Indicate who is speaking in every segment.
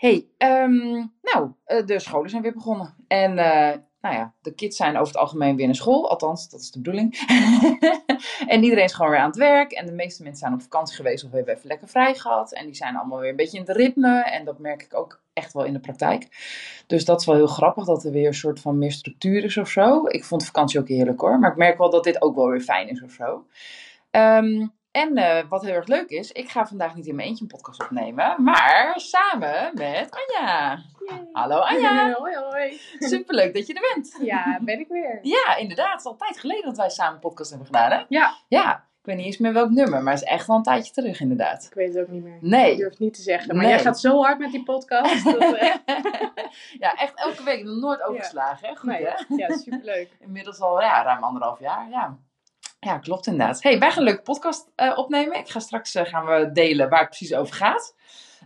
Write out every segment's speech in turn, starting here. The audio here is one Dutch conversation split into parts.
Speaker 1: Hey, ehm, nou, eh, de scholen zijn weer begonnen. En uh, nou ja, de kids zijn over het algemeen weer naar school. Althans, dat is de bedoeling. en iedereen is gewoon weer aan het werk. En de meeste mensen zijn op vakantie geweest of hebben even lekker vrij gehad. En die zijn allemaal weer een beetje in het ritme. En dat merk ik ook echt wel in de praktijk. Dus dat is wel heel grappig dat er weer een soort van meer structuur is of zo. Ik vond vakantie ook heerlijk hoor. Maar ik merk wel dat dit ook wel weer fijn is of zo. Um, en uh, wat heel erg leuk is, ik ga vandaag niet in mijn eentje een podcast opnemen, maar samen met Anja. Yay. Hallo Anja.
Speaker 2: hoi hoi.
Speaker 1: Superleuk dat je er bent.
Speaker 2: Ja, ben ik weer.
Speaker 1: Ja, inderdaad. Het is al tijd geleden dat wij samen een podcast hebben gedaan, hè?
Speaker 2: Ja.
Speaker 1: Ja. Ik weet niet eens meer welk nummer, maar het is echt wel een tijdje terug, inderdaad.
Speaker 2: Ik weet het ook niet meer.
Speaker 1: Nee.
Speaker 2: Ik durf het niet te zeggen. Maar nee. jij gaat zo hard met die podcast. Dat, uh...
Speaker 1: ja, echt elke week. Nog nooit overgeslagen, hè? Goed,
Speaker 2: nee.
Speaker 1: hè?
Speaker 2: Ja, superleuk.
Speaker 1: Inmiddels al ja, ruim anderhalf jaar, ja. Ja, klopt inderdaad. Hey, wij gaan een leuke podcast uh, opnemen. Ik ga straks uh, gaan we delen waar het precies over gaat.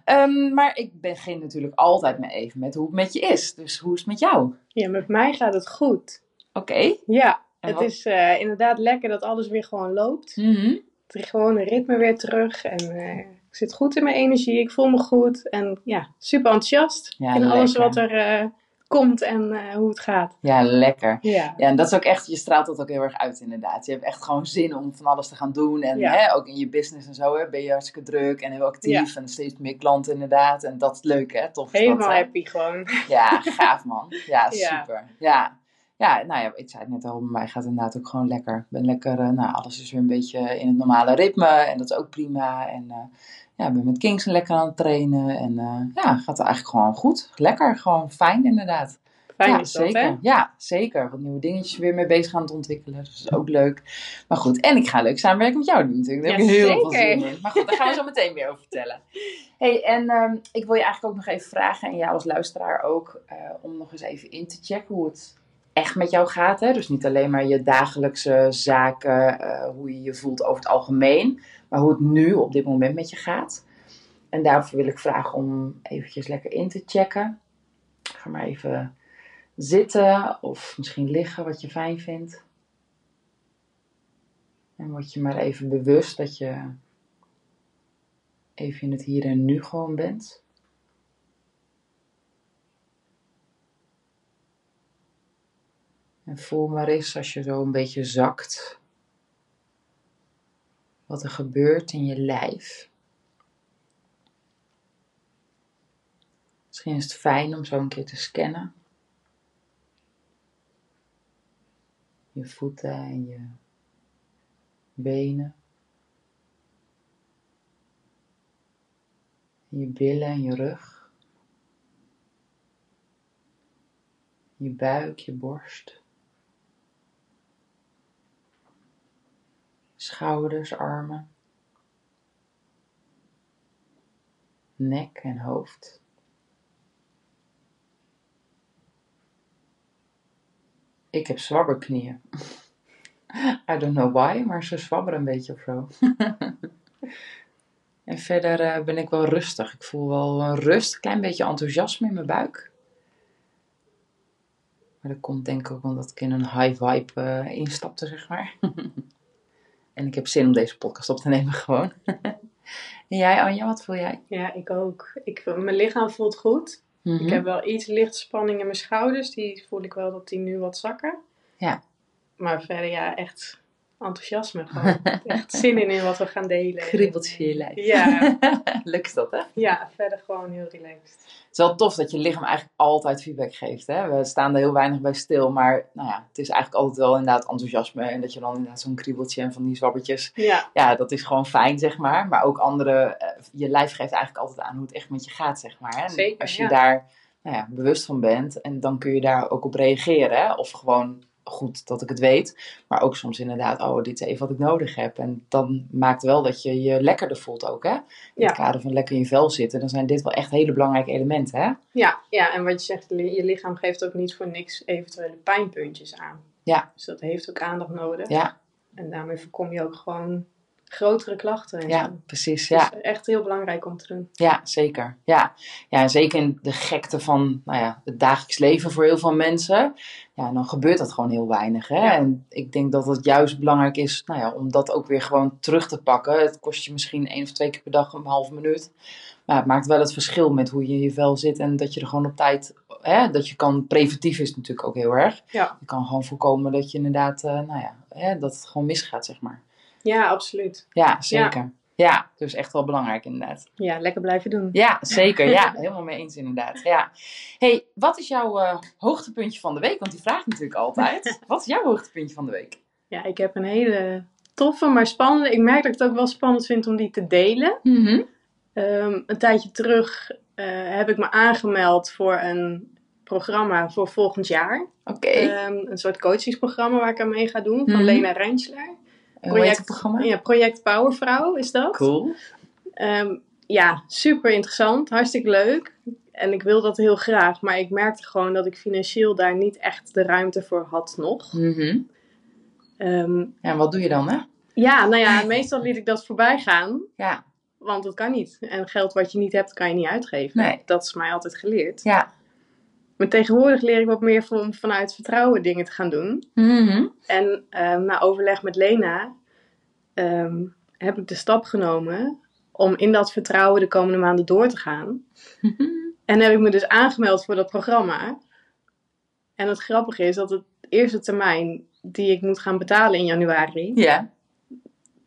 Speaker 1: Um, maar ik begin natuurlijk altijd maar even met hoe het met je is. Dus hoe is het met jou?
Speaker 2: Ja, met mij gaat het goed.
Speaker 1: Oké. Okay.
Speaker 2: Ja, en het wat? is uh, inderdaad lekker dat alles weer gewoon loopt.
Speaker 1: Mm -hmm.
Speaker 2: Het is gewoon een ritme weer terug. En ik zit goed in mijn energie. Ik voel me goed. En ja, super enthousiast.
Speaker 1: Ja,
Speaker 2: in alles wat er komt en uh, hoe het gaat.
Speaker 1: Ja, lekker.
Speaker 2: Ja.
Speaker 1: ja, en dat is ook echt, je straalt dat ook heel erg uit inderdaad. Je hebt echt gewoon zin om van alles te gaan doen. En
Speaker 2: ja.
Speaker 1: hè, ook in je business en zo hè, ben je hartstikke druk en heel actief.
Speaker 2: Ja.
Speaker 1: En steeds meer klanten inderdaad. En dat is leuk hè, tof.
Speaker 2: Helemaal
Speaker 1: dat,
Speaker 2: happy gewoon.
Speaker 1: Ja, gaaf man. Ja, super. Ja. Ja, nou ja, ik zei het net al, bij mij gaat het inderdaad ook gewoon lekker. Ik ben lekker, uh, nou alles is weer een beetje in het normale ritme en dat is ook prima. En uh, ja, ben met Kingston lekker aan het trainen en uh, ja, gaat het eigenlijk gewoon goed. Lekker, gewoon fijn inderdaad.
Speaker 2: Fijn
Speaker 1: ja,
Speaker 2: is dat,
Speaker 1: zeker.
Speaker 2: hè?
Speaker 1: Ja, zeker. Wat nieuwe dingetjes weer mee bezig aan het ontwikkelen. Dus dat is ook leuk. Maar goed, en ik ga leuk samenwerken met jou doen natuurlijk. Daar heb ik heel veel zin in. Maar goed, daar gaan we zo meteen meer over vertellen. hey, en um, ik wil je eigenlijk ook nog even vragen, en jou als luisteraar ook, uh, om nog eens even in te checken hoe het echt met jou gaat. Hè? Dus niet alleen maar je dagelijkse zaken, uh, hoe je je voelt over het algemeen, maar hoe het nu op dit moment met je gaat. En daarvoor wil ik vragen om eventjes lekker in te checken. Ga maar even zitten of misschien liggen, wat je fijn vindt. En word je maar even bewust dat je even in het hier en nu gewoon bent. En voel maar eens als je zo een beetje zakt. Wat er gebeurt in je lijf. Misschien is het fijn om zo een keer te scannen. Je voeten en je benen. Je billen en je rug. Je buik, je borst. Schouders, armen. Nek en hoofd. Ik heb zwabberknieën. I don't know why, maar ze zwabberen een beetje of zo. en verder uh, ben ik wel rustig. Ik voel wel rust, een klein beetje enthousiasme in mijn buik. Maar dat komt denk ik ook omdat ik in een high vibe uh, instapte, zeg maar. en ik heb zin om deze podcast op te nemen gewoon. en jij Anja, wat voel jij?
Speaker 2: Ja, ik ook. Ik, mijn lichaam voelt goed.
Speaker 1: Mhm.
Speaker 2: Ik heb wel iets lichtspanning in mijn schouders. Die voel ik wel dat die nu wat zakken.
Speaker 1: Ja.
Speaker 2: Maar verder ja, echt enthousiasme gewoon. echt zin in, in wat we gaan delen.
Speaker 1: Kriebeltje in je lijf.
Speaker 2: Ja.
Speaker 1: Leuk is dat, hè?
Speaker 2: Ja, verder gewoon heel relaxed.
Speaker 1: Het is wel tof dat je lichaam eigenlijk altijd feedback geeft. Hè? We staan er heel weinig bij stil, maar nou ja, het is eigenlijk altijd wel inderdaad enthousiasme. En dat je dan inderdaad zo'n kriebeltje en van die zwabbertjes.
Speaker 2: Ja.
Speaker 1: Ja, dat is gewoon fijn, zeg maar. Maar ook andere, uh, je lijf geeft eigenlijk altijd aan hoe het echt met je gaat, zeg maar. Hè?
Speaker 2: Zeker,
Speaker 1: als je
Speaker 2: ja.
Speaker 1: daar nou ja, bewust van bent, en dan kun je daar ook op reageren. Hè? Of gewoon goed dat ik het weet. Maar ook soms inderdaad, oh, dit is even wat ik nodig heb. En dan maakt wel dat je je lekkerder voelt ook, hè? In
Speaker 2: Ja.
Speaker 1: het kader van lekker in je vel zitten. Dan zijn dit wel echt hele belangrijke elementen, hè?
Speaker 2: Ja, ja, en wat je zegt, je lichaam geeft ook niet voor niks eventuele pijnpuntjes aan.
Speaker 1: Ja.
Speaker 2: Dus dat heeft ook aandacht nodig.
Speaker 1: Ja,
Speaker 2: En daarmee voorkom je ook gewoon grotere klachten. En
Speaker 1: ja
Speaker 2: zo.
Speaker 1: precies.
Speaker 2: Dus
Speaker 1: Ja.
Speaker 2: echt heel belangrijk om te doen.
Speaker 1: Ja, zeker. Ja. ja, en zeker in de gekte van nou ja, het dagelijks leven voor heel veel mensen. Ja, dan gebeurt dat gewoon heel weinig. Hè?
Speaker 2: Ja.
Speaker 1: En ik denk dat het juist belangrijk is nou ja, om dat ook weer gewoon terug te pakken. Het kost je misschien één of twee keer per dag een halve minuut. Maar het maakt wel het verschil met hoe je in je vel zit. En dat je er gewoon op tijd, hè, dat je kan, preventief is natuurlijk ook heel erg.
Speaker 2: Ja.
Speaker 1: Je kan gewoon voorkomen dat je inderdaad, eh, nou ja, hè, dat het gewoon misgaat, zeg maar.
Speaker 2: Ja, absoluut.
Speaker 1: Ja, zeker. Ja, dus echt wel belangrijk inderdaad.
Speaker 2: Ja, lekker blijven doen.
Speaker 1: Ja, zeker. Ja, helemaal mee eens inderdaad. Ja. hey, wat is jouw eh, hoogtepuntje van de week? Want die vraagt natuurlijk altijd. Wat is jouw hoogtepuntje van de week?
Speaker 2: Ja, ik heb een hele toffe, maar spannende. Ik merk dat ik het ook wel spannend vind om die te delen. Ehm, een tijdje terug eh, heb ik me aangemeld voor een programma voor volgend jaar.
Speaker 1: Oké.
Speaker 2: Ehm, een soort coachingsprogramma waar ik aan mee ga doen van
Speaker 1: Mhm.
Speaker 2: Lena Rensler.
Speaker 1: Programma?
Speaker 2: Ja, project Powervrouw is dat.
Speaker 1: Cool.
Speaker 2: Ehm, ja, super interessant, hartstikke leuk. En ik wil dat heel graag, maar ik merkte gewoon dat ik financieel daar niet echt de ruimte voor had nog.
Speaker 1: Mhm.
Speaker 2: Ehm,
Speaker 1: Ja, en wat doe je dan, hè?
Speaker 2: ja, nou ja, meestal liet ik dat voorbij gaan,
Speaker 1: Ja.
Speaker 2: want dat kan niet. En geld wat je niet hebt, kan je niet uitgeven.
Speaker 1: Nee.
Speaker 2: Dat is mij altijd geleerd.
Speaker 1: Ja.
Speaker 2: Maar tegenwoordig leer ik wat meer van, vanuit vertrouwen dingen te gaan doen.
Speaker 1: Mhm.
Speaker 2: En ehm, na overleg met Lena ehm, heb ik de stap genomen om in dat vertrouwen de komende maanden door te gaan. En heb ik me dus aangemeld voor dat programma. En het grappige is dat het eerste termijn die ik moet gaan betalen in januari,
Speaker 1: Ja.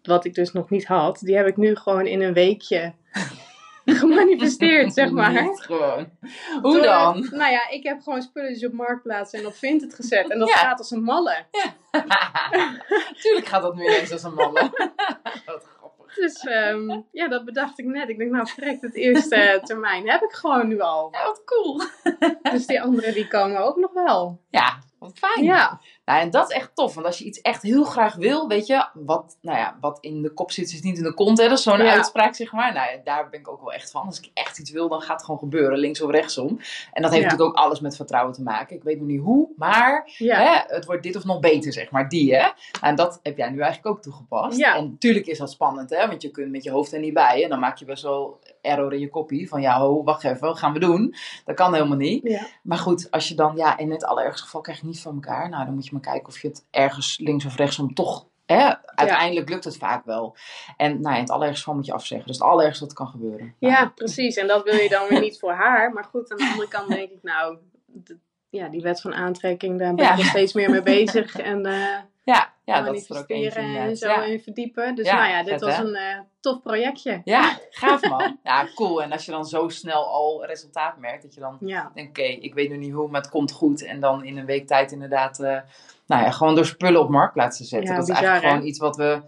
Speaker 2: wat ik dus nog niet had, die heb ik nu gewoon in een weekje gemanifesteerd, zeg maar.
Speaker 1: Niet gewoon. Hoe
Speaker 2: Door-
Speaker 1: dan?
Speaker 2: Nou ja, ik heb gewoon spulletjes op Marktplaats en op Vinted gezet. En dat
Speaker 1: Ja.
Speaker 2: gaat als een malle.
Speaker 1: Tuurlijk gaat dat nu ineens als een mannen. Wat grappig.
Speaker 2: Dus ehm, ja, dat bedacht ik net. Ik denk, nou, verrekt het eerste termijn heb ik gewoon nu al.
Speaker 1: Ja, wat cool.
Speaker 2: Dus die anderen die komen ook nog wel.
Speaker 1: Ja, wat fijn.
Speaker 2: Ja,
Speaker 1: Nou, en dat is echt tof. Want als je iets echt heel graag wil, weet je, wat, nou ja, wat in de kop zit, is niet in de kont. Hè? Dat is zo'n
Speaker 2: Ja.
Speaker 1: uitspraak, zeg maar. Nou ja, daar ben ik ook wel echt van. Als ik echt iets wil, dan gaat het gewoon gebeuren, links of rechtsom. En dat heeft
Speaker 2: Ja.
Speaker 1: natuurlijk ook alles met vertrouwen te maken. Ik weet nog niet hoe, maar
Speaker 2: ja.
Speaker 1: hè, het wordt dit of nog beter, zeg maar. Die, hè. En dat heb jij nu eigenlijk ook toegepast.
Speaker 2: Ja.
Speaker 1: En natuurlijk is dat spannend, hè. Want je kunt met je hoofd er niet bij. En dan maak je best wel error in je koppie. Van ja, ho, wacht even, wat gaan we doen? Dat kan helemaal niet.
Speaker 2: ja.
Speaker 1: Maar goed, als je dan, ja, in het allerergste geval krijg je het niet van elkaar. Nou, dan moet je maar kijken of je het ergens links of rechtsom toch. Hè, uiteindelijk lukt het vaak wel. En nou ja, in het allerergste geval moet je afzeggen. Dat is het allerergste wat kan gebeuren.
Speaker 2: Ja, precies. En dat wil je dan weer niet voor haar. Maar goed, aan de andere kant denk ik, nou, ja, die wet van aantrekking, daar ben
Speaker 1: Ja.
Speaker 2: ik nog steeds meer mee bezig. En eh
Speaker 1: Ja, ja dat is er ook eentje
Speaker 2: en zo
Speaker 1: Ja.
Speaker 2: in verdiepen. Dus
Speaker 1: Ja,
Speaker 2: nou ja, dit
Speaker 1: vet,
Speaker 2: was
Speaker 1: hè?
Speaker 2: een eh, tof projectje.
Speaker 1: ja, gaaf man. Ja, cool. En als je dan zo snel al resultaat merkt, dat je dan
Speaker 2: Ja,
Speaker 1: denkt, oké, ik weet nu niet hoe, maar het komt goed. En dan in een week tijd inderdaad, eh, nou ja, gewoon door spullen op marktplaats te zetten.
Speaker 2: Ja,
Speaker 1: dat is
Speaker 2: bizar,
Speaker 1: eigenlijk
Speaker 2: hè?
Speaker 1: gewoon iets wat we,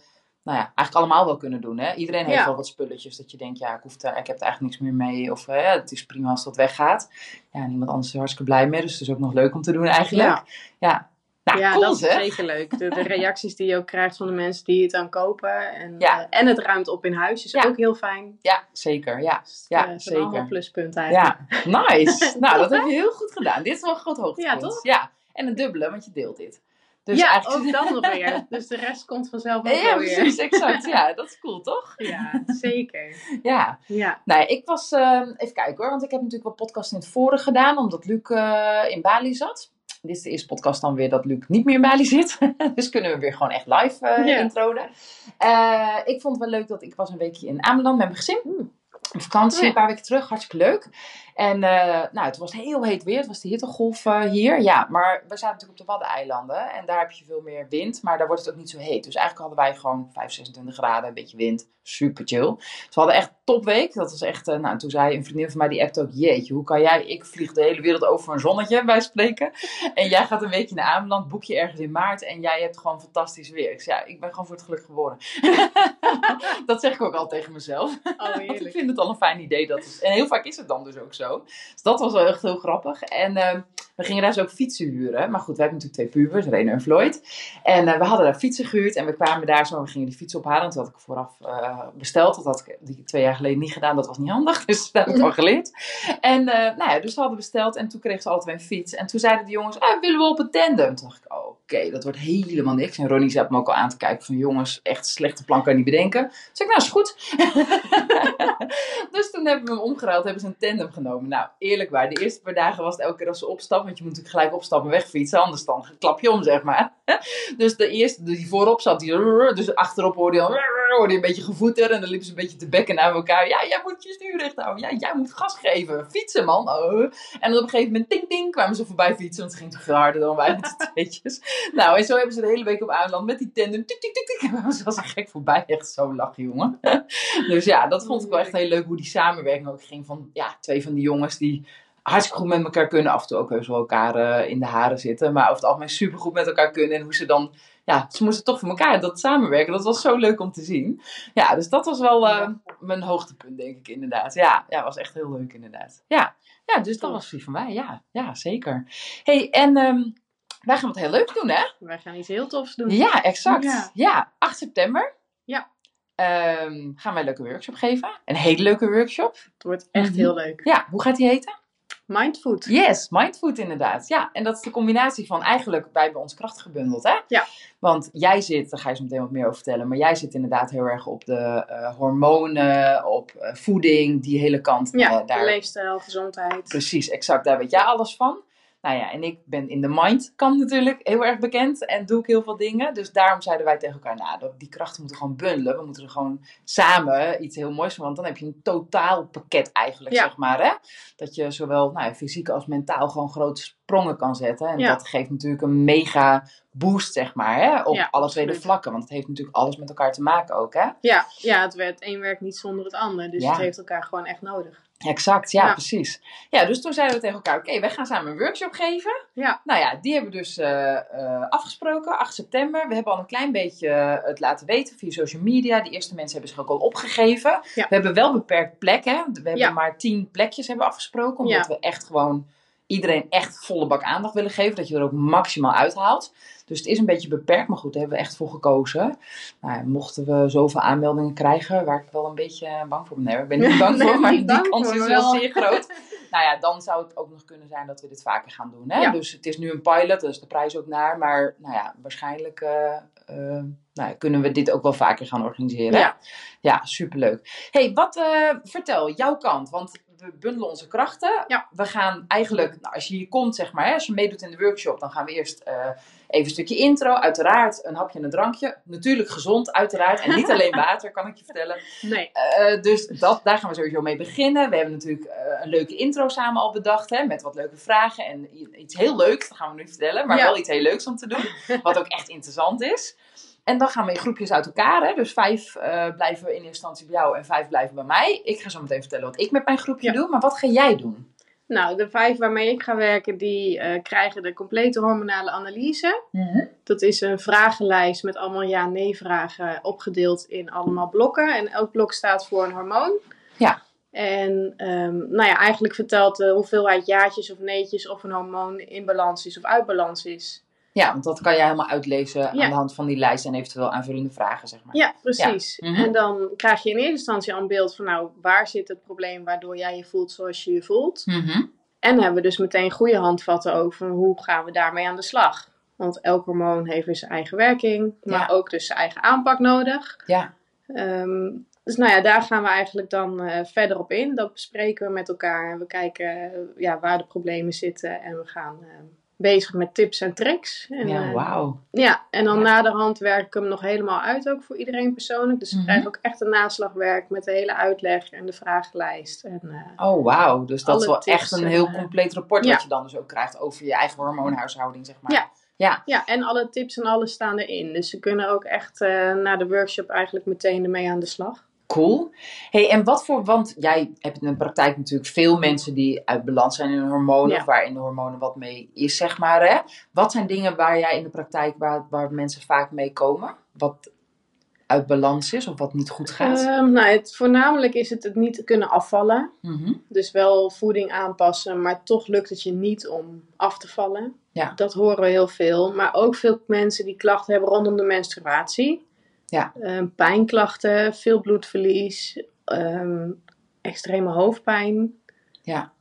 Speaker 1: nou ja, eigenlijk allemaal wel kunnen doen. Hè? Iedereen heeft wel wat spulletjes dat je denkt, ja, ik, hoef er, ik heb er eigenlijk niks meer mee. Of eh, het is prima als dat weggaat. Ja, niemand anders is er hartstikke blij mee. Dus het is ook nog leuk om te doen eigenlijk.
Speaker 2: Ja.
Speaker 1: Ja, Nou,
Speaker 2: ja
Speaker 1: cool
Speaker 2: dat is zeker leuk. De, de reacties die je ook krijgt van de mensen die het aan kopen. En,
Speaker 1: Ja.
Speaker 2: eh, en het ruimt op in huis is
Speaker 1: Ja.
Speaker 2: ook heel fijn.
Speaker 1: Ja, zeker. Ja,
Speaker 2: Dus,
Speaker 1: Ja,
Speaker 2: eh, zijn
Speaker 1: zeker.
Speaker 2: allemaal pluspunten eigenlijk.
Speaker 1: ja. nice. nou, dat heb je heel goed gedaan. Dit is wel een groot hoogtepunt.
Speaker 2: Ja, toch?
Speaker 1: Ja, en een dubbele, want je deelt dit. Dus
Speaker 2: ja,
Speaker 1: eigenlijk...
Speaker 2: ook dat nog weer. Dus de rest komt vanzelf ook
Speaker 1: Ja,
Speaker 2: weer.
Speaker 1: precies, exact. Ja, dat is cool, toch?
Speaker 2: Ja, zeker.
Speaker 1: Ja.
Speaker 2: Ja,
Speaker 1: Nou, ja, ik was... ehm, even kijken hoor, want ik heb natuurlijk wel podcasts in het vorige gedaan, omdat Luc eh, in Bali zat. Dit is de eerste podcast dan weer dat Luc niet meer in Bali zit. dus kunnen we weer gewoon echt live introden. Eh, ik vond het wel leuk dat ik was een weekje in Ameland met mijn gezin. Op vakantie, een paar weken terug. Hartstikke leuk. En eh, nou, het was heel heet weer. Het was de hittegolf eh, hier. Ja, maar we zaten natuurlijk op de Waddeneilanden. En daar heb je veel meer wind. Maar daar wordt het ook niet zo heet. Dus eigenlijk hadden wij gewoon 5, 26 graden. Een beetje wind. Super chill. Dus we hadden echt topweek. Dat was echt... eh, nou, toen zei een vriendin van mij, die appte ook... Jeetje, hoe kan jij... Ik vlieg de hele wereld over voor een zonnetje, bij spreken. En jij gaat een weekje naar Ameland. Boek je ergens in maart. En jij hebt gewoon fantastisch weer. Ik zei, ja, ik ben gewoon voor het geluk geboren. dat zeg ik ook al tegen mezelf.
Speaker 2: oh
Speaker 1: Want ik vind het al een fijn idee. Dat en heel vaak is het dan dus ook zo. Dus dat was wel echt heel grappig. En ehm, we gingen daar zo ook fietsen huren. Maar goed, we hebben natuurlijk twee pubers, Reno en Floyd. En eh, we hadden daar fietsen gehuurd en we kwamen daar zo, we gingen die fiets ophalen. Dat had ik vooraf eh, besteld, dat had ik die twee jaar geleden niet gedaan, dat was niet handig. Dus daar heb ik van geleerd. En eh, nou ja, dus we hadden besteld en toen kregen ze twee een fiets. En toen zeiden de jongens, ah, willen we op een tandem? Toen dacht ik, oké, dat wordt helemaal niks. En Ronnie zat me ook al aan te kijken van, jongens, echt slechte plan kan je niet bedenken. Dus ik, nou is goed. dus toen hebben we hem omgeruild, hebben ze een tandem genomen. Nou, eerlijk waar, de eerste paar dagen was het elke keer als ze opstappen, want je moet natuurlijk gelijk opstappen en wegfietsen, anders dan klap je om, zeg maar. dus de eerste die voorop zat, die, dus achterop hoorde je, al, hoorde je een beetje gevoeter en dan liepen ze een beetje te bekken naar elkaar. Ja, jij moet je stuur recht houden. Ja, jij moet gas geven. Fietsen, man. Oh. En op een gegeven moment, ting, ting, kwamen ze voorbij fietsen, want het ging toch veel harder dan wij met de tweetjes. Nou, en zo hebben ze de hele week op aanland met die tandem, tik, tik, tik, tik, kwamen ze als een gek voorbij. Echt zo lachen, jongen. dus ja, dat vond ik wel echt heel leuk, hoe die samenwerking ook ging van, ja, twee van die jongens die hartstikke goed met elkaar kunnen. Af en toe ook heus wel elkaar uh, in de haren zitten. Maar over het algemeen super goed met elkaar kunnen. En hoe ze dan, ja, ze moesten toch voor elkaar dat samenwerken. Dat was zo leuk om te zien. Ja, dus dat was wel uh, mijn hoogtepunt, denk ik inderdaad. Ja, ja, was echt heel leuk inderdaad. Ja, ja dus dat was wie van mij. Ja, ja zeker. hey, en um, wij gaan wat heel leuks doen, hè?
Speaker 2: Wij gaan iets heel tofs doen.
Speaker 1: Ja, exact. Ja, ja 8 september.
Speaker 2: Ja.
Speaker 1: Um, gaan wij een leuke workshop geven. Een hele leuke workshop.
Speaker 2: Het wordt echt heel leuk.
Speaker 1: Ja, hoe gaat die heten?
Speaker 2: Mindfood.
Speaker 1: Yes, mindfood inderdaad. Ja, en dat is de combinatie van eigenlijk wij bij ons krachten gebundeld, hè?
Speaker 2: Ja.
Speaker 1: Want jij zit, daar ga je zo meteen wat meer over vertellen, maar jij zit inderdaad heel erg op de uh, hormonen, op uh, voeding, die hele kant.
Speaker 2: Ja,
Speaker 1: uh, daar...
Speaker 2: leefstijl, gezondheid.
Speaker 1: Precies, exact. Daar weet jij alles van. Nou ja, en ik ben in de mind kant natuurlijk heel erg bekend en doe ik heel veel dingen. Dus daarom zeiden wij tegen elkaar, nou, die krachten moeten gewoon bundelen. We moeten er gewoon samen iets heel moois van, want dan heb je een totaal pakket eigenlijk,
Speaker 2: Ja.
Speaker 1: zeg maar. Hè? Dat je zowel nou fysiek als mentaal gewoon grote sprongen kan zetten. En
Speaker 2: Ja.
Speaker 1: dat geeft natuurlijk een mega boost, zeg maar, hè? op
Speaker 2: Ja,
Speaker 1: alle twee de vlakken. Want het heeft natuurlijk alles met elkaar te maken ook, hè?
Speaker 2: Ja, ja het, werd, een werkt niet zonder het ander. Dus
Speaker 1: Ja.
Speaker 2: het heeft elkaar gewoon echt nodig.
Speaker 1: Exact, ja,
Speaker 2: Ja.
Speaker 1: precies. Ja, dus toen zeiden we tegen elkaar, oké, wij gaan samen een workshop geven.
Speaker 2: Ja.
Speaker 1: Nou ja, die hebben we dus eh, eh, afgesproken, 8 september. We hebben al een klein beetje eh, het laten weten via social media. De eerste mensen hebben zich ook al opgegeven.
Speaker 2: Ja.
Speaker 1: We hebben wel beperkt plekken. We hebben maar 10 plekjes hebben afgesproken. Omdat we echt gewoon iedereen echt volle bak aandacht willen geven. Dat je er ook maximaal uithaalt. Dus het is een beetje beperkt, maar goed, daar hebben we echt voor gekozen. Nou, mochten we zoveel aanmeldingen krijgen, waar ik wel een beetje bang voor ben. Nee, ik ben niet bang
Speaker 2: Nee,
Speaker 1: voor, maar die kans is wel zeer groot. nou ja, dan zou het ook nog kunnen zijn dat we dit vaker gaan doen. Hè?
Speaker 2: Ja.
Speaker 1: Dus het is nu een pilot, dus de prijs ook naar. Maar nou ja, waarschijnlijk eh, eh, nou kunnen we dit ook wel vaker gaan organiseren.
Speaker 2: Ja.
Speaker 1: ja superleuk. hey, wat eh, vertel, jouw kant, want we bundelen onze krachten.
Speaker 2: Ja.
Speaker 1: We gaan eigenlijk, nou, als je hier komt, zeg maar, hè, als je meedoet in de workshop, dan gaan we eerst eh, even een stukje intro. Uiteraard een hapje en een drankje. Natuurlijk gezond, uiteraard. En niet alleen water, kan ik je vertellen.
Speaker 2: Nee.
Speaker 1: Eh, dus dat, daar gaan we sowieso mee beginnen. We hebben natuurlijk eh, een leuke intro samen al bedacht. Hè, met wat leuke vragen. En iets heel leuks, dat gaan we nu vertellen. Maar
Speaker 2: Ja.
Speaker 1: wel iets heel leuks om te doen. Wat ook echt interessant is. En dan gaan we in groepjes uit elkaar. Hè. Dus vijf eh, blijven in eerste instantie bij jou en vijf blijven bij mij. Ik ga zo meteen vertellen wat ik met mijn groepje
Speaker 2: Ja.
Speaker 1: doe. Maar wat ga jij doen?
Speaker 2: Nou, de vijf waarmee ik ga werken, die eh, krijgen de complete hormonale analyse. Dat is een vragenlijst met allemaal ja-nee vragen opgedeeld in allemaal blokken. En elk blok staat voor een hormoon.
Speaker 1: Ja.
Speaker 2: En ehm, nou ja, eigenlijk vertelt de hoeveelheid jaartjes of neetjes of een hormoon in balans is of uit balans is.
Speaker 1: Ja, want dat kan jij helemaal uitlezen
Speaker 2: Ja.
Speaker 1: aan de hand van die lijst en eventueel aanvullende vragen, zeg maar.
Speaker 2: Ja, precies.
Speaker 1: Ja. Mhm.
Speaker 2: En dan krijg je in eerste instantie al een beeld van nou, waar zit het probleem waardoor jij je voelt zoals je je voelt.
Speaker 1: Mhm.
Speaker 2: En hebben we dus meteen goede handvatten over hoe gaan we daarmee aan de slag. Want elk hormoon heeft weer zijn eigen werking, maar
Speaker 1: Ja.
Speaker 2: ook dus zijn eigen aanpak nodig.
Speaker 1: Ja.
Speaker 2: Ehm, dus nou ja, daar gaan we eigenlijk dan eh, verder op in. Dat bespreken we met elkaar en we kijken eh, ja, waar de problemen zitten. En we gaan eh, bezig met tips en tricks. En,
Speaker 1: Ja,
Speaker 2: eh,
Speaker 1: wauw.
Speaker 2: ja, en dan
Speaker 1: Ja.
Speaker 2: naderhand werk ik hem nog helemaal uit ook voor iedereen persoonlijk. Dus ze
Speaker 1: Mhm.
Speaker 2: krijgen ook echt een naslagwerk met de hele uitleg en de vragenlijst. En, eh,
Speaker 1: Oh, wauw. Dus dat is wel echt een
Speaker 2: en,
Speaker 1: heel
Speaker 2: eh,
Speaker 1: compleet rapport
Speaker 2: ja.
Speaker 1: wat je dan dus ook krijgt over je eigen hormoonhuishouding, zeg maar.
Speaker 2: Ja.
Speaker 1: Ja,
Speaker 2: ja, en alle tips en alles staan erin. Dus ze kunnen ook echt na de workshop eigenlijk meteen ermee aan de slag.
Speaker 1: Cool. hey, en wat voor, want jij hebt in de praktijk natuurlijk veel mensen die uit balans zijn in hun hormonen,
Speaker 2: Ja.
Speaker 1: of waar in de hormonen wat mee is, zeg maar. Hè? Wat zijn dingen waar jij in de praktijk, waar, waar mensen vaak mee komen? Wat, uit balans is of wat niet goed gaat?
Speaker 2: Ehm, nou, het, voornamelijk is het het niet kunnen afvallen.
Speaker 1: Mhm.
Speaker 2: Dus wel voeding aanpassen, maar toch lukt het je niet om af te vallen.
Speaker 1: Ja.
Speaker 2: Dat horen we heel veel. Maar ook veel mensen die klachten hebben rondom de menstruatie.
Speaker 1: Ja.
Speaker 2: Ehm, pijnklachten, veel bloedverlies, ehm, extreme hoofdpijn.
Speaker 1: Ja.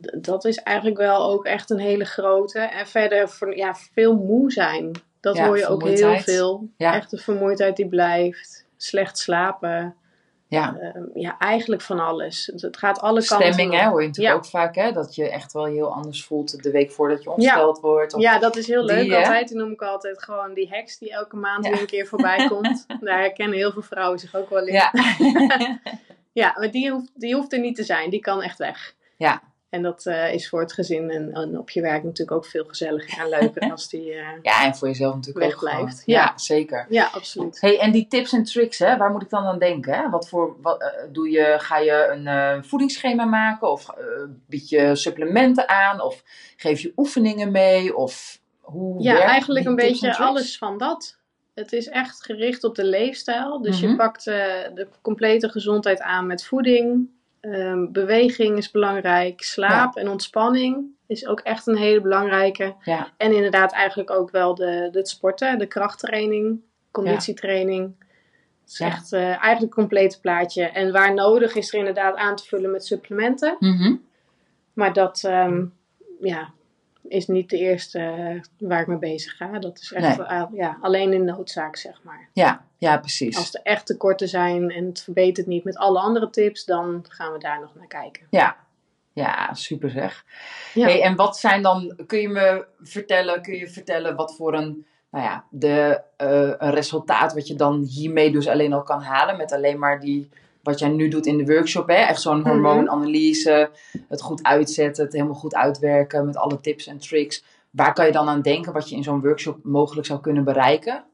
Speaker 2: D- dat is eigenlijk wel ook echt een hele grote. En verder voor, ja, veel moe zijn. Dat
Speaker 1: Ja,
Speaker 2: hoor je ook heel veel.
Speaker 1: Ja.
Speaker 2: Echt de vermoeidheid die blijft. Slecht slapen.
Speaker 1: Ja.
Speaker 2: Ehm, ja, eigenlijk van alles. Het- gaat alle kanten
Speaker 1: Stemming,
Speaker 2: op.
Speaker 1: hè, hoor je natuurlijk
Speaker 2: Ja.
Speaker 1: ook vaak, hè? Dat je echt wel heel anders voelt de week voordat je omgesteld wordt. Of...
Speaker 2: Ja, dat is heel
Speaker 1: Die,
Speaker 2: leuk
Speaker 1: hè?
Speaker 2: altijd. Die noem ik altijd gewoon die heks die elke maand weer een keer voorbij komt. Daar herkennen heel veel vrouwen zich ook wel in.
Speaker 1: Ja.
Speaker 2: Ja, maar die hoeft, die hoeft er niet te zijn. Die kan echt weg.
Speaker 1: Ja.
Speaker 2: En dat eh, is voor het gezin en, en op je werk natuurlijk ook veel gezelliger en leuker als die... eh,
Speaker 1: ja, en voor jezelf natuurlijk ook gewoon. Ja,
Speaker 2: Ja.
Speaker 1: zeker.
Speaker 2: Ja, absoluut.
Speaker 1: Hey, en die tips en tricks, hè, waar moet ik dan aan denken? Hè? Wat voor, wat, eh, doe je, ga je een voedingsschema maken? Of bied je supplementen aan? Of geef je oefeningen mee? Of hoe
Speaker 2: Ja,
Speaker 1: werkt
Speaker 2: eigenlijk een beetje alles van dat. Het is echt gericht op de leefstijl. Dus
Speaker 1: Mhm.
Speaker 2: je pakt eh, de complete gezondheid aan met voeding. Ehm, beweging is belangrijk. Slaap en ontspanning is ook echt een hele belangrijke.
Speaker 1: Ja.
Speaker 2: En inderdaad eigenlijk ook wel de, het sporten, de krachttraining, conditietraining. Het is echt eh, eigenlijk een complete plaatje. En waar nodig is er inderdaad aan te vullen met supplementen.
Speaker 1: Mhm.
Speaker 2: Maar dat ehm, ja, is niet de eerste eh, waar ik mee bezig ga. Dat is echt
Speaker 1: Nee.
Speaker 2: eh, ja, alleen in noodzaak, zeg maar.
Speaker 1: ja, ja, precies.
Speaker 2: Als er echt tekorten zijn en het verbetert niet met alle andere tips, dan gaan we daar nog naar kijken.
Speaker 1: Ja. ja, super zeg.
Speaker 2: Ja.
Speaker 1: Hey, en wat zijn dan, kun je me vertellen, kun je vertellen wat voor een, nou ja, de, eh, een resultaat wat je dan hiermee dus alleen al kan halen met alleen maar die, wat jij nu doet in de workshop, hè? echt zo'n
Speaker 2: Mhm.
Speaker 1: hormoonanalyse, het goed uitzetten, het helemaal goed uitwerken met alle tips en tricks. Waar kan je dan aan denken wat je in zo'n workshop mogelijk zou kunnen bereiken?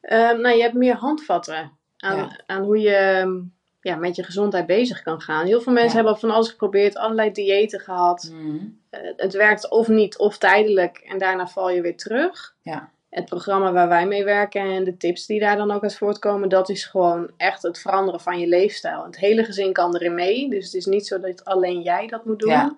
Speaker 2: Ehm, nou, je hebt meer handvatten aan,
Speaker 1: Ja.
Speaker 2: aan hoe je ehm, ja, met je gezondheid bezig kan gaan. Heel veel mensen
Speaker 1: Ja.
Speaker 2: hebben van alles geprobeerd, allerlei diëten gehad. Eh, het werkt of niet, of tijdelijk. En daarna val je weer terug.
Speaker 1: Ja.
Speaker 2: Het programma waar wij mee werken en de tips die daar dan ook uit voortkomen, dat is gewoon echt het veranderen van je leefstijl. Het hele gezin kan erin mee. Dus het is niet zo dat alleen jij dat moet doen.
Speaker 1: Ja,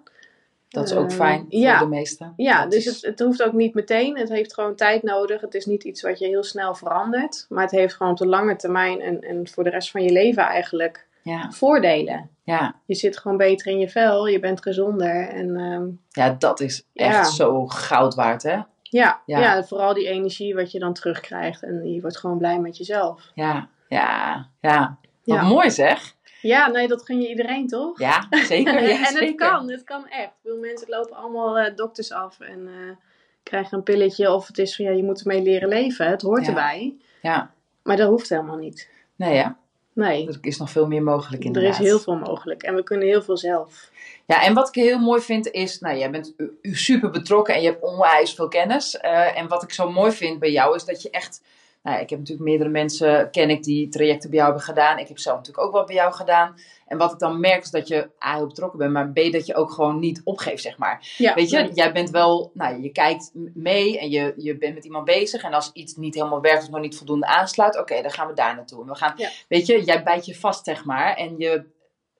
Speaker 1: Dat is ook
Speaker 2: Eh,
Speaker 1: fijn voor
Speaker 2: ja.
Speaker 1: de meesten.
Speaker 2: Ja,
Speaker 1: Dat
Speaker 2: dus
Speaker 1: is-
Speaker 2: het, het hoeft ook niet meteen. Het heeft gewoon tijd nodig. Het is niet iets wat je heel snel verandert. Maar het heeft gewoon op de lange termijn en, en voor de rest van je leven eigenlijk
Speaker 1: ja,
Speaker 2: voordelen.
Speaker 1: ja.
Speaker 2: Je zit gewoon beter in je vel, je bent gezonder. En ehm,
Speaker 1: ja, dat is
Speaker 2: Ja.
Speaker 1: echt zo goud waard, hè?
Speaker 2: Ja,
Speaker 1: Ja.
Speaker 2: ja. vooral die energie wat je dan terugkrijgt. En je wordt gewoon blij met jezelf.
Speaker 1: Ja, ja, ja. Wat
Speaker 2: Ja.
Speaker 1: mooi zeg.
Speaker 2: Ja, nee, dat gun je iedereen toch?
Speaker 1: Ja, zeker. Ja,
Speaker 2: en het kan, het kan echt. Veel mensen lopen allemaal eh, dokters af en eh, krijgen een pilletje. Of het is van ja, je moet ermee leren leven. Het hoort erbij.
Speaker 1: Ja,
Speaker 2: Maar dat hoeft helemaal niet.
Speaker 1: nee ja.
Speaker 2: Nee,
Speaker 1: Er is nog veel meer mogelijk
Speaker 2: er
Speaker 1: inderdaad.
Speaker 2: is heel veel mogelijk. En we kunnen heel veel zelf.
Speaker 1: Ja, en wat ik heel mooi vind is, nou, jij bent super betrokken en je hebt onwijs veel kennis. Eh, en wat ik zo mooi vind bij jou is dat je echt, nou, ik heb natuurlijk meerdere mensen, ken ik, die trajecten bij jou hebben gedaan. Ik heb zelf natuurlijk ook wat bij jou gedaan. En wat ik dan merk is dat je A, heel betrokken bent, maar B, dat je ook gewoon niet opgeeft, zeg maar.
Speaker 2: Ja,
Speaker 1: Weet je,
Speaker 2: nee.
Speaker 1: jij bent wel, nou, je kijkt mee en je, je bent met iemand bezig. En als iets niet helemaal werkt of nog niet voldoende aansluit, oké, dan gaan we daar naartoe. En we gaan,
Speaker 2: Ja.
Speaker 1: weet je, jij bijt je vast, zeg maar. En je,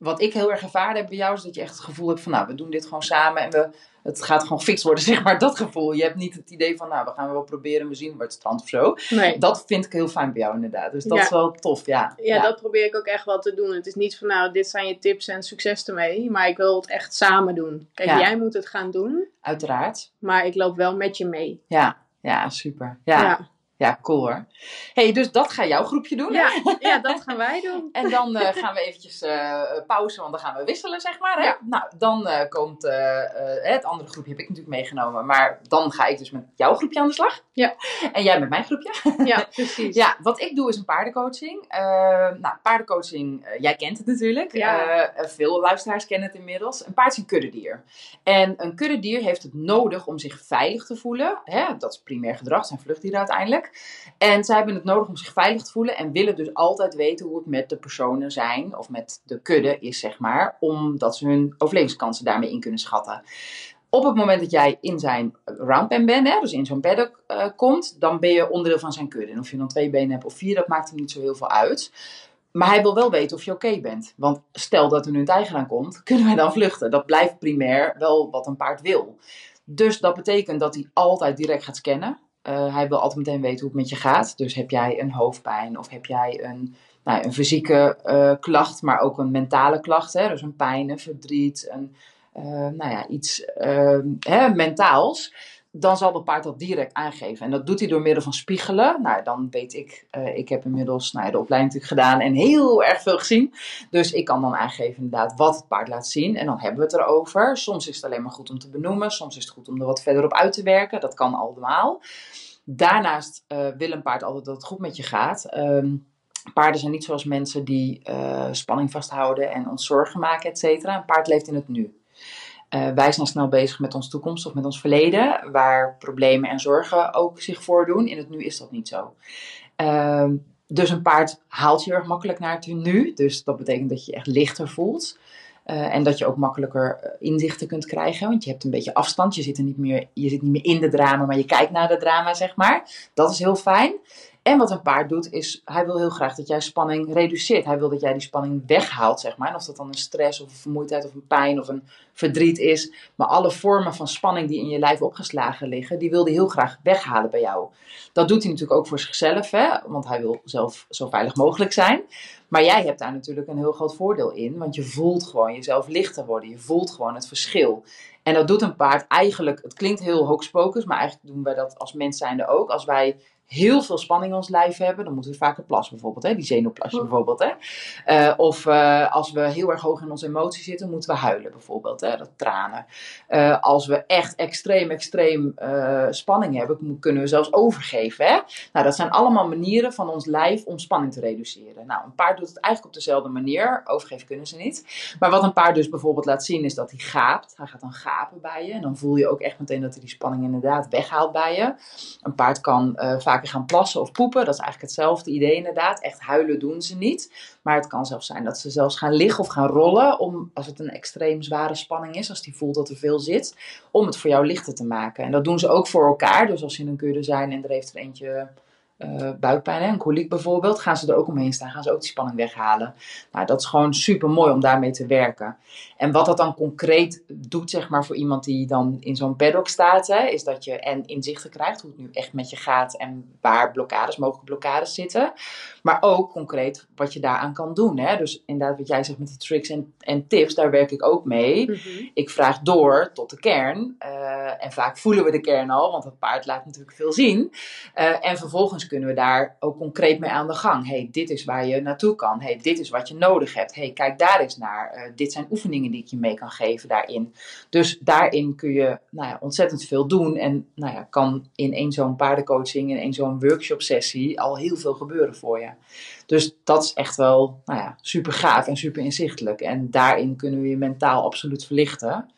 Speaker 1: wat ik heel erg ervaren heb bij jou, is dat je echt het gevoel hebt van, nou, we doen dit gewoon samen en we, het gaat gewoon fix worden, zeg maar, dat gevoel. Je hebt niet het idee van, nou, we gaan wel proberen, we zien waar het strand of zo.
Speaker 2: Nee.
Speaker 1: Dat vind ik heel fijn bij jou inderdaad. Dus dat
Speaker 2: Ja.
Speaker 1: is wel tof, ja.
Speaker 2: Ja, dat probeer ik ook echt wel te doen. Het is niet van nou, dit zijn je tips en succes ermee. Maar ik wil het echt samen doen. Kijk,
Speaker 1: Ja.
Speaker 2: jij moet het gaan doen.
Speaker 1: Uiteraard.
Speaker 2: Maar ik loop wel met je mee.
Speaker 1: Ja, ja, super. Ja, ja. cool hoor. hey, dus dat gaat jouw groepje doen, hè?
Speaker 2: Ja, dat gaan wij doen.
Speaker 1: En dan eh, gaan we eventjes eh pauze, want dan gaan we wisselen, zeg maar. Hè?
Speaker 2: Ja.
Speaker 1: Nou, dan eh, komt het andere groepje, heb ik natuurlijk meegenomen. Maar dan ga ik dus met jouw groepje aan de slag.
Speaker 2: Ja.
Speaker 1: En jij met mijn groepje.
Speaker 2: Ja, precies.
Speaker 1: Ja, wat ik doe is een paardencoaching. Nou, paardencoaching, jij kent het natuurlijk.
Speaker 2: Ja.
Speaker 1: Veel luisteraars kennen het inmiddels. Een paard is een kuddedier. En een kuddedier heeft het nodig om zich veilig te voelen. Hè? Dat is primair gedrag, zijn vluchtdieren uiteindelijk. En zij hebben het nodig om zich veilig te voelen. En willen dus altijd weten hoe het met de personen zijn. Of met de kudde is, zeg maar. Omdat ze hun overlevingskansen daarmee in kunnen schatten. Op het moment dat jij in zijn roundpen bent, hè, dus in zo'n paddock uh, komt, dan ben je onderdeel van zijn kudde. En of je dan twee benen hebt of vier, dat maakt hem niet zo heel veel uit. Maar hij wil wel weten of je oké bent. Want stel dat er nu een tijger aan komt, kunnen wij dan vluchten? Dat blijft primair wel wat een paard wil. Dus dat betekent dat hij altijd direct gaat scannen. Uh, hij wil altijd meteen weten hoe het met je gaat. Dus heb jij een hoofdpijn of heb jij een, nou, een fysieke uh, klacht, maar ook een mentale klacht. Hè? Dus een pijn, een verdriet, een, uh, nou ja, iets hè, mentaals dan zal het paard dat direct aangeven. En dat doet hij door middel van spiegelen. Nou, dan weet ik, uh, ik heb inmiddels nou, de opleiding natuurlijk gedaan en heel erg veel gezien. Dus ik kan dan aangeven inderdaad wat het paard laat zien. En dan hebben we het erover. Soms is het alleen maar goed om te benoemen. Soms is het goed om er wat verder op uit te werken. Dat kan allemaal. Daarnaast uh, wil een paard altijd dat het goed met je gaat. Um, paarden zijn niet zoals mensen die uh, spanning vasthouden en ons zorgen maken, et cetera. Een paard leeft in het nu. Uh, wij zijn snel bezig met onze toekomst of met ons verleden, waar problemen en zorgen ook zich voordoen. In het nu is dat niet zo. Uh, dus een paard haalt je erg makkelijk naar het nu. Dus dat betekent dat je je echt lichter voelt. Uh, en dat je ook makkelijker inzichten kunt krijgen. Want je hebt een beetje afstand. Je zit, er niet meer, je zit niet meer in de drama, maar je kijkt naar de drama, zeg maar. Dat is heel fijn. En wat een paard doet, is hij wil heel graag dat jij spanning reduceert. Hij wil dat jij die spanning weghaalt, zeg maar. En of dat dan een stress of een vermoeidheid of een pijn of een verdriet is. Maar alle vormen van spanning die in je lijf opgeslagen liggen, die wil hij heel graag weghalen bij jou. Dat doet hij natuurlijk ook voor zichzelf, hè? want hij wil zelf zo veilig mogelijk zijn. Maar jij hebt daar natuurlijk een heel groot voordeel in, want je voelt gewoon jezelf lichter worden. Je voelt gewoon het verschil. En dat doet een paard eigenlijk, het klinkt heel hocus maar eigenlijk doen wij dat als mens zijnde ook. Als wij heel veel spanning in ons lijf hebben, dan moeten we vaker plassen bijvoorbeeld, hè? die zenuwplasje
Speaker 2: Oh.
Speaker 1: bijvoorbeeld. Hè? Uh, of uh, als we heel erg hoog in onze emoties zitten, moeten we huilen bijvoorbeeld, hè? dat tranen. Uh, als we echt extreem, extreem spanning hebben, kunnen we zelfs overgeven. Hè? Nou, dat zijn allemaal manieren van ons lijf om spanning te reduceren. Nou, een paard doet het eigenlijk op dezelfde manier, overgeven kunnen ze niet. Maar wat een paard dus bijvoorbeeld laat zien, is dat hij gaapt. Hij gaat dan gapen bij je en dan voel je ook echt meteen dat hij die spanning inderdaad weghaalt bij je. Een paard kan vaak gaan plassen of poepen. Dat is eigenlijk hetzelfde idee inderdaad. Echt huilen doen ze niet. Maar het kan zelfs zijn dat ze zelfs gaan liggen of gaan rollen. Om, als het een extreem zware spanning is, als die voelt dat er veel zit. Om het voor jou lichter te maken. En dat doen ze ook voor elkaar. Dus als ze in een kudde zijn en er heeft er eentje uh, buikpijn, hè, een koliek bijvoorbeeld, gaan ze er ook omheen staan, gaan ze ook die spanning weghalen. Nou, dat is gewoon super mooi om daarmee te werken. En wat dat dan concreet doet, zeg maar, voor iemand die dan in zo'n paddock staat, hè, is dat je en inzichten krijgt hoe het nu echt met je gaat en waar blokkades, mogelijke blokkades zitten. Maar ook concreet wat je daaraan kan doen. Hè. Dus inderdaad, wat jij zegt met de tricks en, en tips, daar werk ik ook mee.
Speaker 2: Mm -hmm.
Speaker 1: Ik vraag door tot de kern. Uh, en vaak voelen we de kern al, want het paard laat natuurlijk veel zien. Uh, en vervolgens kunnen we daar ook concreet mee aan de gang. hey, dit is waar je naartoe kan. hey, dit is wat je nodig hebt. hey, kijk daar eens naar. Uh, dit zijn oefeningen die ik je mee kan geven daarin. Dus daarin kun je nou ja, ontzettend veel doen. En nou ja, kan in één zo'n paardencoaching, in één zo'n workshop sessie al heel veel gebeuren voor je. Dus dat is echt wel nou ja, super gaaf en super inzichtelijk. En daarin kunnen we je mentaal absoluut verlichten.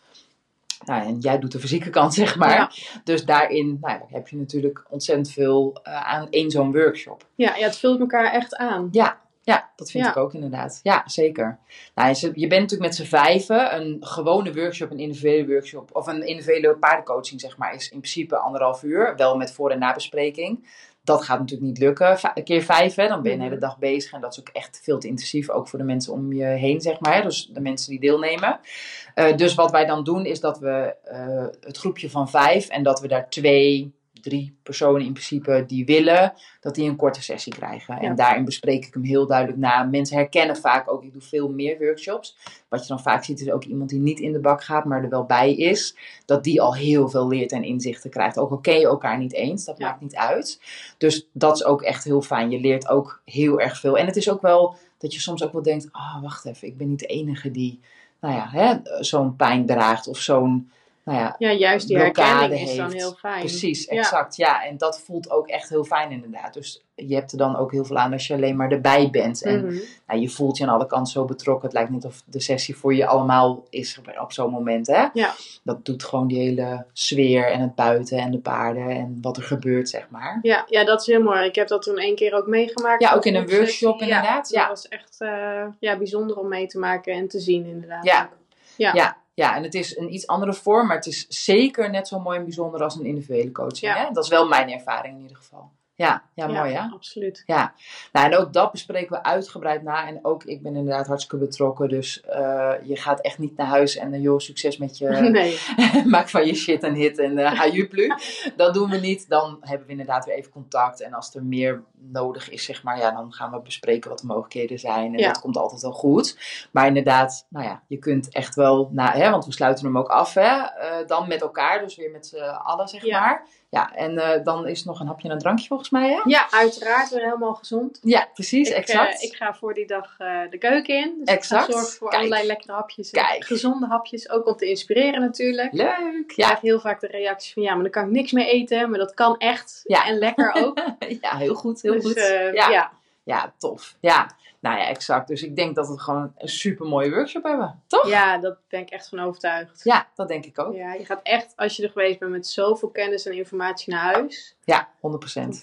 Speaker 1: Nou, en jij doet de fysieke kant, zeg maar.
Speaker 2: Ja.
Speaker 1: Dus daarin nou, heb je natuurlijk ontzettend veel uh, aan één zo'n workshop.
Speaker 2: Ja, ja, het vult elkaar echt aan.
Speaker 1: Ja, ja dat vind
Speaker 2: Ja.
Speaker 1: ik ook inderdaad. Ja, zeker. Nou, je, je bent natuurlijk met z'n vijven. Een gewone workshop, een individuele workshop... of een individuele paardencoaching, zeg maar... is in principe anderhalf uur. Wel met voor- en nabespreking. Dat gaat natuurlijk niet lukken. Een keer vijf, hè, dan ben je de hele dag bezig. En dat is ook echt veel te intensief. Ook voor de mensen om je heen, zeg maar. hè. Dus de mensen die deelnemen. Eh, dus wat wij dan doen, is dat we eh, het groepje van vijf... en dat we daar twee, drie personen in principe die willen... dat die een korte sessie krijgen.
Speaker 2: Ja.
Speaker 1: En daarin bespreek ik hem heel duidelijk na. Mensen herkennen vaak ook, ik doe veel meer workshops. Wat je dan vaak ziet, is ook iemand die niet in de bak gaat... maar er wel bij is. Dat die al heel veel leert en inzichten krijgt. Ook al ken je elkaar niet eens, dat
Speaker 2: Ja.
Speaker 1: maakt niet uit. Dus dat is ook echt heel fijn. Je leert ook heel erg veel. En het is ook wel dat je soms ook wel denkt: oh, wacht even, ik ben niet de enige die nou ja, hè, zo'n pijn draagt of zo'n. Nou ja,
Speaker 2: Ja, juist die herkenning is dan heel fijn.
Speaker 1: precies, exact. Ja. en dat voelt ook echt heel fijn inderdaad. Dus je hebt er dan ook heel veel aan als je alleen maar erbij bent. En
Speaker 2: Mhm.
Speaker 1: nou, je voelt je aan alle kanten zo betrokken. Het lijkt niet of de sessie voor je allemaal is op zo'n moment. Hè?
Speaker 2: Ja.
Speaker 1: Dat doet gewoon die hele sfeer en het buiten en de paarden en wat er gebeurt, zeg maar.
Speaker 2: Ja, ja, dat is heel mooi. Ik heb dat toen één keer ook meegemaakt.
Speaker 1: Ja, ook in een workshop inderdaad,
Speaker 2: Ja, dat was echt eh, ja, bijzonder om mee te maken en te zien inderdaad.
Speaker 1: Ja.
Speaker 2: Ja.
Speaker 1: Ja, ja, en het is een iets andere vorm, maar het is zeker net zo mooi en bijzonder als een individuele coaching.
Speaker 2: Ja.
Speaker 1: Hè? Dat is wel mijn ervaring in ieder geval. Ja, ja, mooi hè?
Speaker 2: absoluut.
Speaker 1: Ja, nou, en ook dat bespreken we uitgebreid na. En ook ik ben inderdaad hartstikke betrokken. Dus eh, je gaat echt niet naar huis en uh, joh, succes met je.
Speaker 2: Nee.
Speaker 1: maak van je shit een hit en uh, hajuplu. dat doen we niet. Dan hebben we inderdaad weer even contact. En als er meer nodig is, zeg maar, ja, dan gaan we bespreken wat de mogelijkheden zijn. En
Speaker 2: Ja.
Speaker 1: dat komt altijd wel goed. Maar inderdaad, nou ja, je kunt echt wel, na, hè, want we sluiten hem ook af, hè, eh, dan met elkaar. Dus weer met z'n allen, zeg
Speaker 2: Ja.
Speaker 1: maar. Ja, en eh, dan is nog een hapje en een drankje volgens mij, hè?
Speaker 2: Ja, uiteraard weer helemaal gezond.
Speaker 1: Ja, precies,
Speaker 2: Ik,
Speaker 1: exact.
Speaker 2: eh, ik ga voor die dag eh, de keuken in. Dus
Speaker 1: Exact.
Speaker 2: ik ga zorgen voor
Speaker 1: Kijk.
Speaker 2: allerlei lekkere hapjes. en
Speaker 1: Kijk.
Speaker 2: Gezonde hapjes, ook om te inspireren natuurlijk.
Speaker 1: Leuk,
Speaker 2: Ik
Speaker 1: ja.
Speaker 2: krijg heel vaak de reactie van ja, maar dan kan ik niks meer eten. Maar dat kan echt.
Speaker 1: Ja.
Speaker 2: En lekker ook.
Speaker 1: ja, heel goed, heel
Speaker 2: dus,
Speaker 1: goed.
Speaker 2: eh,
Speaker 1: ja.
Speaker 2: ja.
Speaker 1: Ja, tof. Ja, nou ja, exact. Dus ik denk dat we gewoon een super mooie workshop hebben, toch?
Speaker 2: Ja, daar ben ik echt van overtuigd.
Speaker 1: Ja, dat denk ik ook.
Speaker 2: Ja, je gaat echt, als je er geweest bent, met zoveel kennis en informatie naar huis.
Speaker 1: Ja, 100%.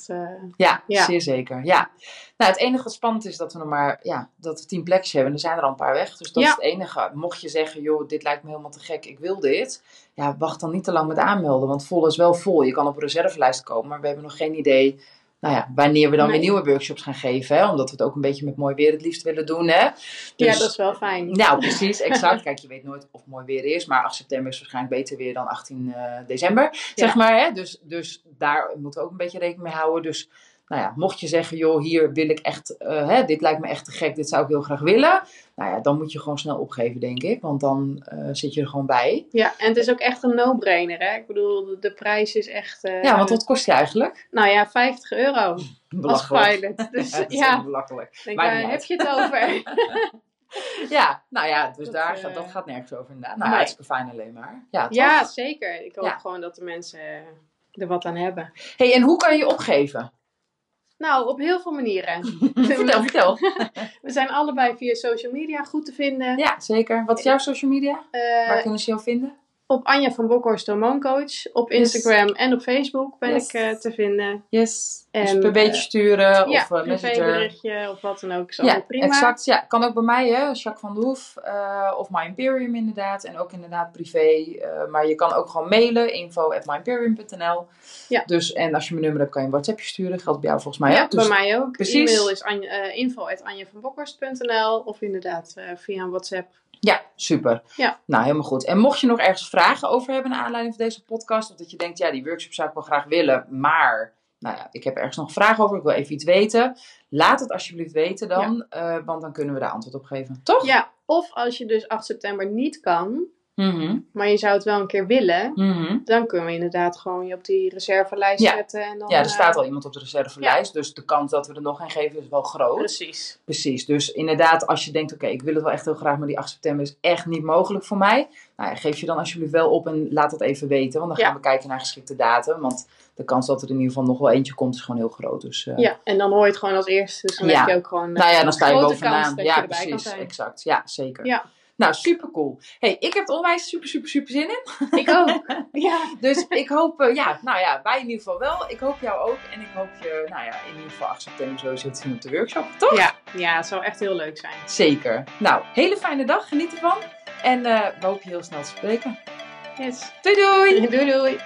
Speaker 2: Dat, eh,
Speaker 1: Ja,
Speaker 2: Ja.
Speaker 1: zeer zeker. Ja. Nou, het enige wat spannend is dat we nog maar, ja, dat we tien plekjes hebben. Er zijn er al een paar weg. Dus dat
Speaker 2: Ja.
Speaker 1: is het enige. Mocht je zeggen, joh, dit lijkt me helemaal te gek, ik wil dit. Ja, wacht dan niet te lang met aanmelden, want vol is wel vol. Je kan op een reservelijst komen, maar we hebben nog geen idee, nou ja, wanneer we dan
Speaker 2: Nee.
Speaker 1: weer nieuwe workshops gaan geven. Hè? Omdat we het ook een beetje met mooi weer het liefst willen doen, hè.
Speaker 2: ja,
Speaker 1: Dus-
Speaker 2: dat is wel fijn.
Speaker 1: Nou, precies, exact. Kijk, je weet nooit of mooi weer is, maar 8 september is waarschijnlijk beter weer dan 18 eh, december, zeg maar. Hè? Dus, dus daar moeten we ook een beetje rekening mee houden. Dus, nou ja, mocht je zeggen, joh, hier wil ik echt, eh, hè, dit lijkt me echt te gek, dit zou ik heel graag willen. Nou ja, dan moet je gewoon snel opgeven, denk ik, want dan eh, zit je er gewoon bij.
Speaker 2: Ja, en het is ook echt een no-brainer. Hè? Ik bedoel, de, prijs is echt. eh,
Speaker 1: Ja, want wat kost je eigenlijk?
Speaker 2: Nou ja, 50 euro als
Speaker 1: Belachelijk.
Speaker 2: pilot. Dus
Speaker 1: Ja, dat is
Speaker 2: ja,
Speaker 1: belachelijk.
Speaker 2: denk,
Speaker 1: niet
Speaker 2: heb je het over?
Speaker 1: Ja, nou ja, dus
Speaker 2: Dat,
Speaker 1: daar gaat, dat gaat nergens over inderdaad. Nou,
Speaker 2: nee.
Speaker 1: hartstikke fijn alleen maar. Ja,
Speaker 2: ja, zeker. Ik hoop
Speaker 1: Ja.
Speaker 2: gewoon dat de mensen er wat aan hebben.
Speaker 1: hey, en hoe kan je opgeven?
Speaker 2: Nou, op heel veel manieren.
Speaker 1: vertel, vertel.
Speaker 2: We zijn allebei via social media goed te vinden.
Speaker 1: Ja, zeker. Wat is jouw social media?
Speaker 2: Eh,
Speaker 1: Waar kunnen ze jou vinden?
Speaker 2: Op Anja van Bokhorst Hormooncoach. Op Instagram en op Facebook ben
Speaker 1: Yes.
Speaker 2: ik eh, te vinden.
Speaker 1: Yes. dus per beetje
Speaker 2: eh,
Speaker 1: sturen
Speaker 2: ja,
Speaker 1: of uh, messenger.
Speaker 2: privéberichtje of wat dan ook. Is
Speaker 1: Ja,
Speaker 2: prima.
Speaker 1: exact. Ja, kan ook bij mij, hè. Jacques van de Hoef. eh, of My Imperium inderdaad. En ook inderdaad privé. eh, maar je kan ook gewoon mailen. Info at myimperium.nl
Speaker 2: Ja.
Speaker 1: Dus, en als je mijn nummer hebt, kan je een WhatsAppje sturen. Geldt bij jou volgens mij
Speaker 2: Ja,
Speaker 1: ook. Dus,
Speaker 2: bij mij ook.
Speaker 1: precies.
Speaker 2: E-mail is anja, eh, info at of inderdaad eh, via een WhatsApp.
Speaker 1: Ja, super.
Speaker 2: Ja.
Speaker 1: Nou, helemaal goed. En mocht je nog ergens vragen over hebben naar aanleiding van deze podcast. Of dat je denkt, ja, die workshop zou ik wel graag willen. Maar, nou ja, ik heb ergens nog vragen over. Ik wil even iets weten. Laat het alsjeblieft weten dan. eh, want dan kunnen we daar antwoord op geven. Toch?
Speaker 2: Ja, of als je dus 8 september niet kan,
Speaker 1: Mhm.
Speaker 2: maar je zou het wel een keer willen,
Speaker 1: Mhm.
Speaker 2: dan kunnen we inderdaad gewoon je op die reservelijst
Speaker 1: Ja.
Speaker 2: zetten. En dan,
Speaker 1: Ja, er
Speaker 2: eh,
Speaker 1: staat al iemand op de reservelijst. Dus de kans dat we er nog een geven is wel groot.
Speaker 2: Precies.
Speaker 1: Precies. Dus inderdaad, als je denkt, oké, ik wil het wel echt heel graag, maar die 8 september is echt niet mogelijk voor mij. Nou ja, geef je dan alsjeblieft wel op en laat dat even weten. Want dan gaan we kijken naar geschikte datum. Want de kans dat er in ieder geval nog wel eentje komt is gewoon heel groot. Dus, eh,
Speaker 2: Ja, en dan hoor je het gewoon als eerste. Dus dan
Speaker 1: Ja.
Speaker 2: heb je ook gewoon
Speaker 1: Nou ja, dan sta je bovenaan. ja, precies. Exact. Ja, zeker.
Speaker 2: Ja.
Speaker 1: Nou, super cool. hey, ik heb er onwijs super, super, super zin in.
Speaker 2: Ik ook. ja.
Speaker 1: Dus ik hoop, eh, ja, nou ja, wij in ieder geval wel. Ik hoop jou ook. En ik hoop je, nou ja, in ieder geval 8 september sowieso te zien op de workshop. Toch?
Speaker 2: Ja, ja, het zou echt heel leuk zijn.
Speaker 1: Zeker. Nou, hele fijne dag. Geniet ervan. En eh, we hopen je heel snel te spreken.
Speaker 2: Yes.
Speaker 1: Doei doei!
Speaker 2: Doei doei.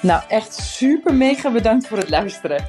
Speaker 1: Nou, echt super mega bedankt voor het luisteren.